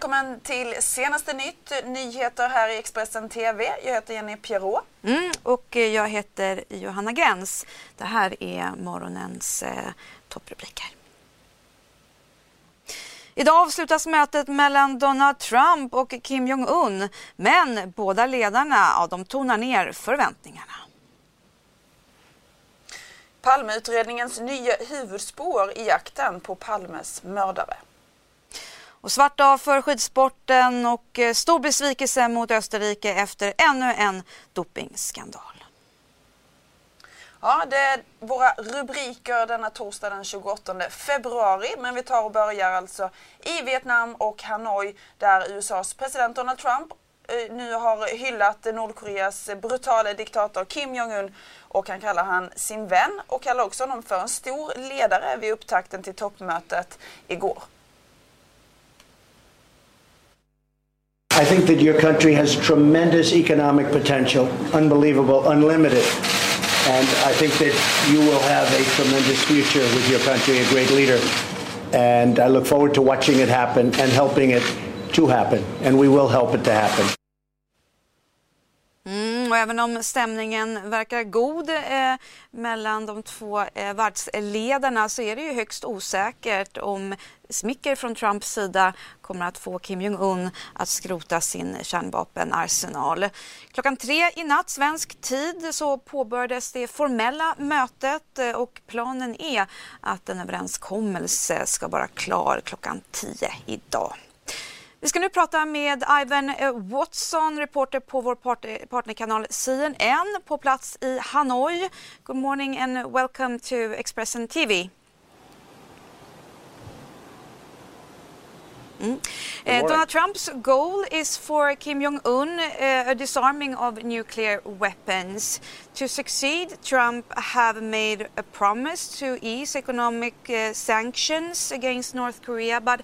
Välkommen till senaste nytt, nyheter här i Expressen TV. Jag heter Jenny Pierrot. Mm, och jag heter Johanna Gräns. Det här är morgonens eh, topprubriker. Idag avslutas mötet mellan Donald Trump och Kim Jong-Un. Men båda ledarna ja, de tonar ner förväntningarna. Palmeutredningens nya huvudspår i jakten på Palmes mördare. Och svart dag för skidsporten och eh, stor besvikelse mot Österrike efter ännu en dopingskandal. Ja, det är våra rubriker denna torsdag den 28 februari. Men vi tar och börjar alltså i Vietnam och Hanoi där USAs president Donald Trump eh, nu har hyllat Nordkoreas brutala diktator Kim Jong-Un och han kallar han sin vän och kallar också honom för en stor ledare vid upptakten till toppmötet igår. I think that your country has tremendous economic potential, unbelievable, unlimited. And I think that you will have a tremendous future with your country, a great leader. And I look forward to watching it happen and helping it to happen. And we will help it to happen. Och även om stämningen verkar god eh, mellan de två eh, världsledarna så är det ju högst osäkert om smicker från Trumps sida kommer att få Kim Jong-Un att skrota sin kärnvapenarsenal. Klockan tre i natt svensk tid så påbörjades det formella mötet eh, och planen är att en överenskommelse ska vara klar klockan tio idag. Vi ska nu prata med Ivan eh, Watson, reporter på vår partnerkanal CNN på plats i Hanoi. Good morning and welcome to Expressen TV. Mm. Uh, Donald Trump's goal is for Kim Jong un uh, a disarming of nuclear weapons. To succeed, Trump have made a promise to ease economic uh, sanctions against North Korea, but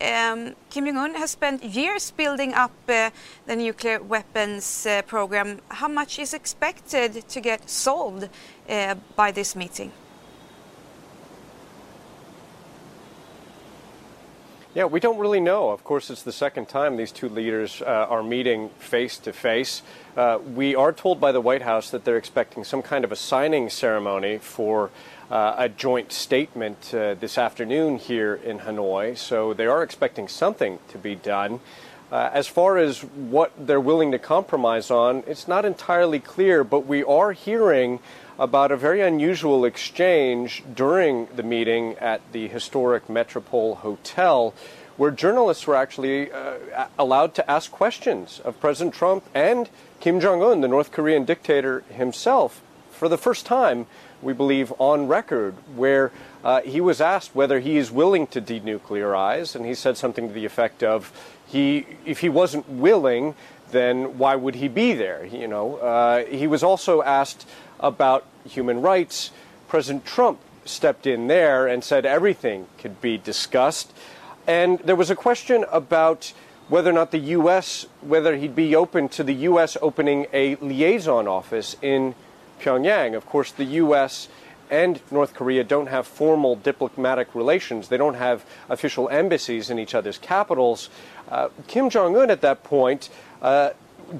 um, Kim Jong un has spent years building up uh, the nuclear weapons uh, program. How much is expected to get solved uh, by this meeting? Yeah, we don't really know. Of course, it's the second time these two leaders uh, are meeting face to face. Uh, we are told by the White House that they're expecting some kind of a signing ceremony for uh, a joint statement uh, this afternoon here in Hanoi. So they are expecting something to be done. Uh, as far as what they're willing to compromise on, it's not entirely clear, but we are hearing about a very unusual exchange during the meeting at the historic Metropole Hotel, where journalists were actually uh, allowed to ask questions of President Trump and Kim Jong un, the North Korean dictator himself, for the first time, we believe, on record, where uh, he was asked whether he is willing to denuclearize, and he said something to the effect of, he, if he wasn't willing, then why would he be there? You know, uh, he was also asked about human rights. President Trump stepped in there and said everything could be discussed. And there was a question about whether or not the U.S., whether he'd be open to the U.S. opening a liaison office in Pyongyang. Of course, the U.S. and North Korea don't have formal diplomatic relations. They don't have official embassies in each other's capitals. Uh, Kim Jong Un at that point uh,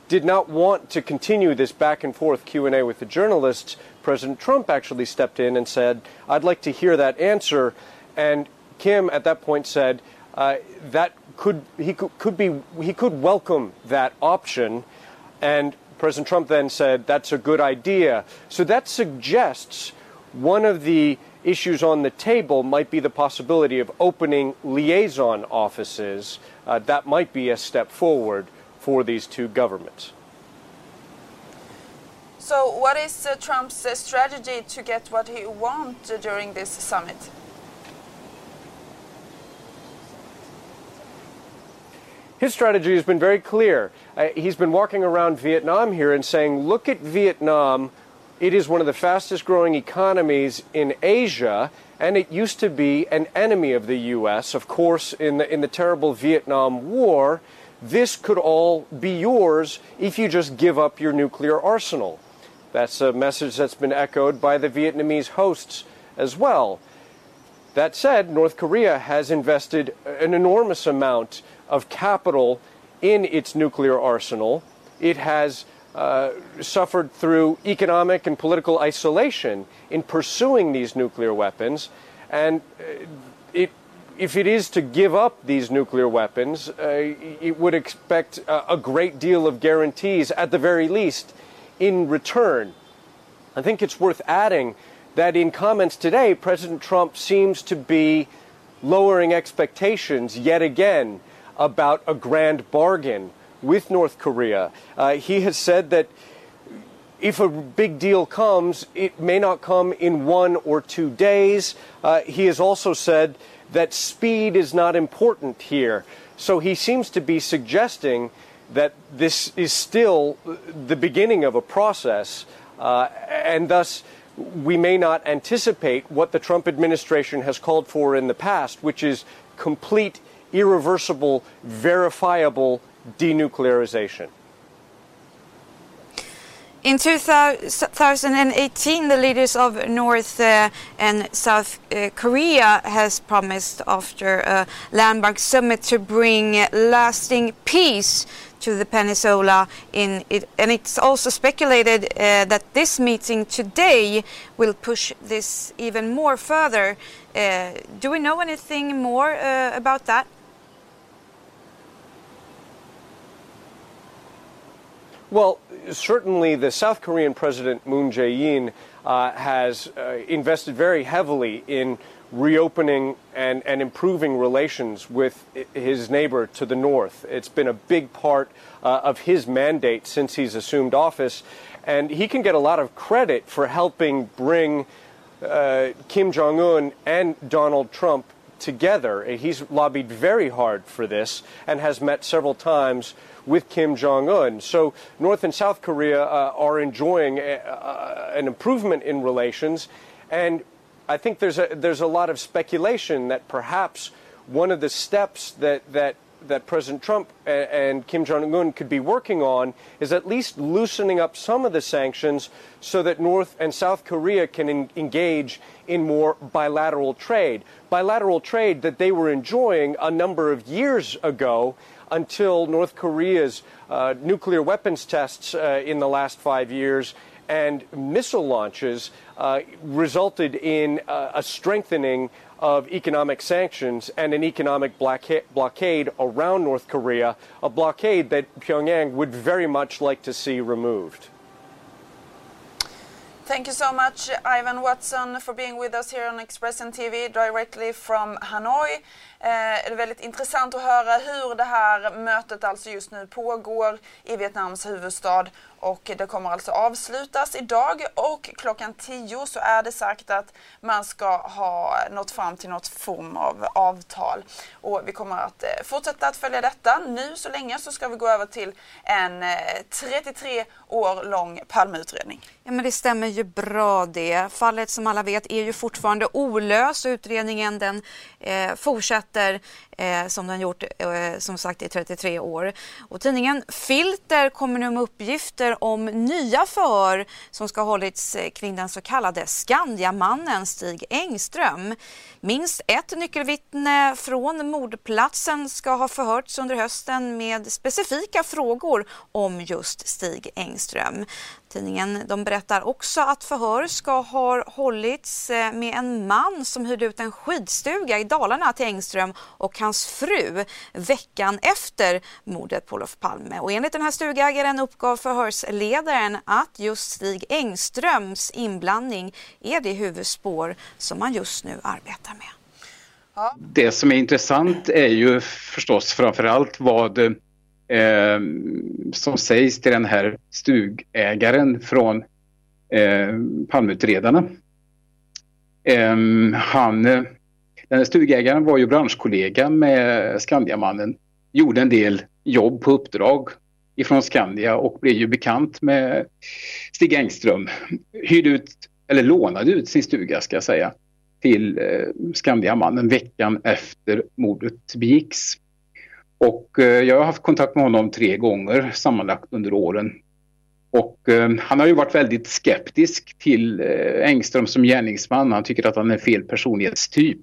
did not want to continue this back and forth Q&A with the journalists, President Trump actually stepped in and said, "I'd like to hear that answer." And Kim at that point said uh, that could he could, could be he could welcome that option, and President Trump then said that's a good idea. So that suggests one of the issues on the table might be the possibility of opening liaison offices. Uh, that might be a step forward for these two governments. So, what is uh, Trump's uh, strategy to get what he wants during this summit? His strategy has been very clear. Uh, he's been walking around Vietnam here and saying, look at Vietnam. It is one of the fastest growing economies in Asia, and it used to be an enemy of the U.S. Of course, in the, in the terrible Vietnam War, this could all be yours if you just give up your nuclear arsenal. That's a message that's been echoed by the Vietnamese hosts as well. That said, North Korea has invested an enormous amount of capital in its nuclear arsenal. It has uh, suffered through economic and political isolation in pursuing these nuclear weapons. And uh, it, if it is to give up these nuclear weapons, uh, it would expect a, a great deal of guarantees, at the very least, in return. I think it's worth adding that in comments today, President Trump seems to be lowering expectations yet again about a grand bargain with North Korea. Uh, he has said that if a big deal comes, it may not come in one or two days. Uh, he has also said that speed is not important here. So he seems to be suggesting that this is still the beginning of a process, uh, and thus we may not anticipate what the Trump administration has called for in the past, which is complete, irreversible, verifiable denuclearization. In 2018, the leaders of North uh, and South uh, Korea has promised after a landmark summit to bring lasting peace to the peninsula. In it, and it's also speculated uh, that this meeting today will push this even more further. Uh, do we know anything more uh, about that? Well, certainly the South Korean President Moon Jae-in uh, has uh, invested very heavily in reopening and, and improving relations with his neighbor to the north. It's been a big part uh, of his mandate since he's assumed office, and he can get a lot of credit for helping bring uh, Kim Jong un and Donald Trump together. He's lobbied very hard for this and has met several times with Kim Jong un. So North and South Korea uh, are enjoying a, uh, an improvement in relations, and I think there's a there's a lot of speculation that perhaps one of the steps that that that President Trump and Kim Jong un could be working on is at least loosening up some of the sanctions so that North and South Korea can engage in more bilateral trade. Bilateral trade that they were enjoying a number of years ago until North Korea's uh, nuclear weapons tests uh, in the last five years and missile launches uh, resulted in uh, a strengthening of economic sanctions and an economic blockade around North Korea, a blockade that Pyongyang would very much like to see removed. Thank you so much, Ivan Watson, for being with us here on Expressen TV directly from Hanoi. Eh, det är väldigt intressant att höra hur det här mötet alltså just nu pågår i Vietnams huvudstad och det kommer alltså avslutas idag och klockan 10 så är det sagt att man ska ha nått fram till något form av avtal. Och vi kommer att eh, fortsätta att följa detta. Nu så länge så ska vi gå över till en eh, 33 år lång Palmeutredning. Ja men det stämmer ju bra det. Fallet som alla vet är ju fortfarande olöst. Utredningen den eh, fortsätter eh, som den gjort eh, som sagt i 33 år. Och tidningen Filter kommer nu med uppgifter om nya förhör som ska ha hållits eh, kring den så kallade Skandiamannen Stig Engström. Minst ett nyckelvittne från mordplatsen ska ha förhörts under hösten med specifika frågor om just Stig Engström. Tidningen de berättar också att förhör ska ha hållits eh, med en man som hyrde ut en skidstuga i Dalarna till Engström och hans fru veckan efter mordet på Olof Palme. Och enligt den här stugägaren uppgav förhörsledaren att just Stig Engströms inblandning är det huvudspår som man just nu arbetar med. Ja. Det som är intressant är ju förstås framförallt vad eh, som sägs till den här stugägaren från eh, palmutredarna. Eh, han, den här stugägaren var ju branschkollega med Skandiamannen, gjorde en del jobb på uppdrag ifrån Skandia och blev ju bekant med Stig Engström. Hyrde ut, eller lånade ut sin stuga ska jag säga, till eh, Skandiamannen veckan efter mordet begicks. Och eh, jag har haft kontakt med honom tre gånger sammanlagt under åren. Och eh, han har ju varit väldigt skeptisk till eh, Engström som gärningsman. Han tycker att han är fel personlighetstyp.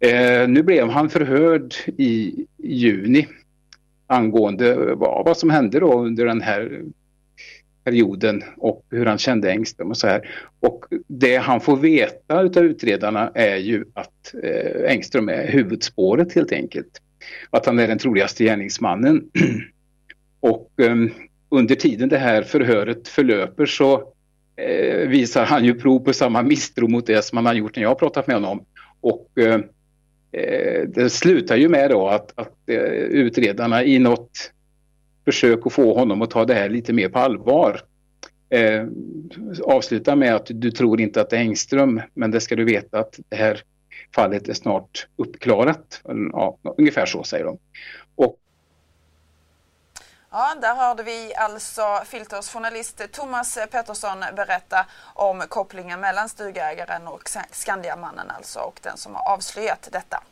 Eh, nu blev han förhörd i juni angående eh, vad, vad som hände då under den här perioden och hur han kände Engström och så här. Och det han får veta utav utredarna är ju att eh, Engström är huvudspåret helt enkelt. Att han är den troligaste gärningsmannen. och eh, under tiden det här förhöret förlöper så eh, visar han ju prov på samma misstro mot det som han har gjort när jag har pratat med honom. Och eh, Eh, det slutar ju med då att, att eh, utredarna i något försök att få honom att ta det här lite mer på allvar eh, avslutar med att du tror inte att det är Engström men det ska du veta att det här fallet är snart uppklarat. Ja, ungefär så säger de. Och Ja, där hörde vi alltså Filters journalist Thomas Pettersson berätta om kopplingen mellan stugägaren och Skandiamannen alltså och den som har avslöjat detta.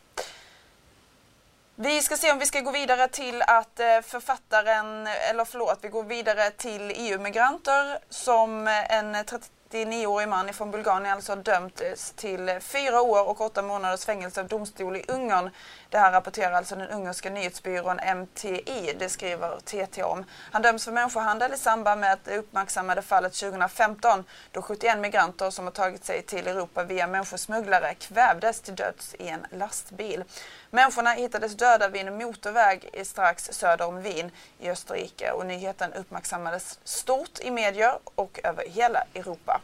Vi ska se om vi ska gå vidare till att eh, författaren, eller förlåt, vi går vidare till EU-migranter som en 39-årig man från Bulgarien alltså dömts till fyra år och åtta månaders fängelse av domstol i Ungern. Det här rapporterar alltså den ungerska nyhetsbyrån MTI, det skriver TT om. Han döms för människohandel i samband med det uppmärksammade fallet 2015 då 71 migranter som har tagit sig till Europa via människosmugglare kvävdes till döds i en lastbil. Människorna hittades döda vid en motorväg strax söder om Wien i Österrike och nyheten uppmärksammades stort i medier och över hela Europa.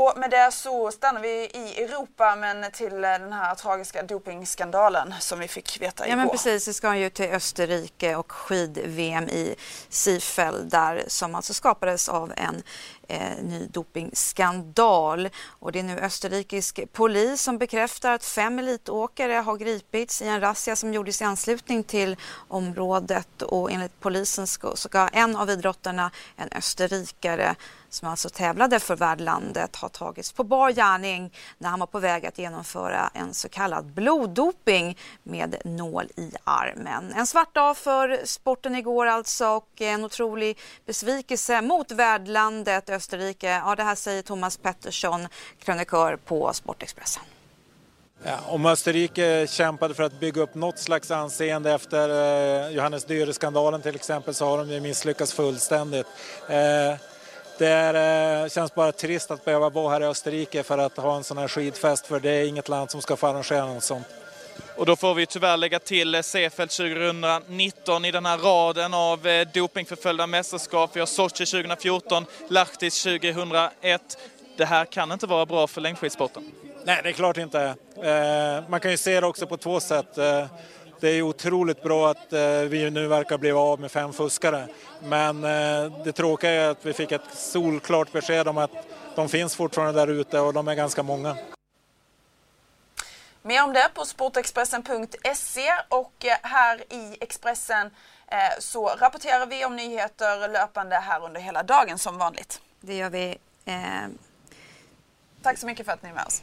Och med det så stannar vi i Europa men till den här tragiska dopingskandalen som vi fick veta igår. Ja men precis, vi ska ju till Österrike och skid-VM i Seefeld där som alltså skapades av en eh, ny dopingskandal. Och det är nu österrikisk polis som bekräftar att fem elitåkare har gripits i en razzia som gjordes i anslutning till området och enligt polisen ska, ska en av idrottarna, en österrikare som alltså tävlade för värdlandet har tagits på bar gärning när han var på väg att genomföra en så kallad bloddoping med nål i armen. En svart dag för sporten igår alltså och en otrolig besvikelse mot värdlandet Österrike. Ja, det här säger Thomas Pettersson, krönikör på Sportexpressen. Ja, om Österrike kämpade för att bygga upp något slags anseende efter eh, Johannes Dyre-skandalen till exempel så har de misslyckats fullständigt. Eh, det är, eh, känns bara trist att behöva bo här i Österrike för att ha en sån här skidfest för det är inget land som ska få arrangera något sånt. Och då får vi tyvärr lägga till Seefeld 2019 i den här raden av eh, dopingförföljda mästerskap. Vi har Sochi 2014, Lahtis 2001. Det här kan inte vara bra för längdskidsporten. Nej, det är klart inte. Eh, man kan ju se det också på två sätt. Eh, det är otroligt bra att vi nu verkar bli av med fem fuskare. Men det tråkiga är att vi fick ett solklart besked om att de finns fortfarande där ute och de är ganska många. Mer om det på sportexpressen.se och eh, här i Expressen eh, så rapporterar vi om nyheter löpande här under hela dagen som vanligt. Det gör vi. Eh... Tack så mycket för att ni är med oss.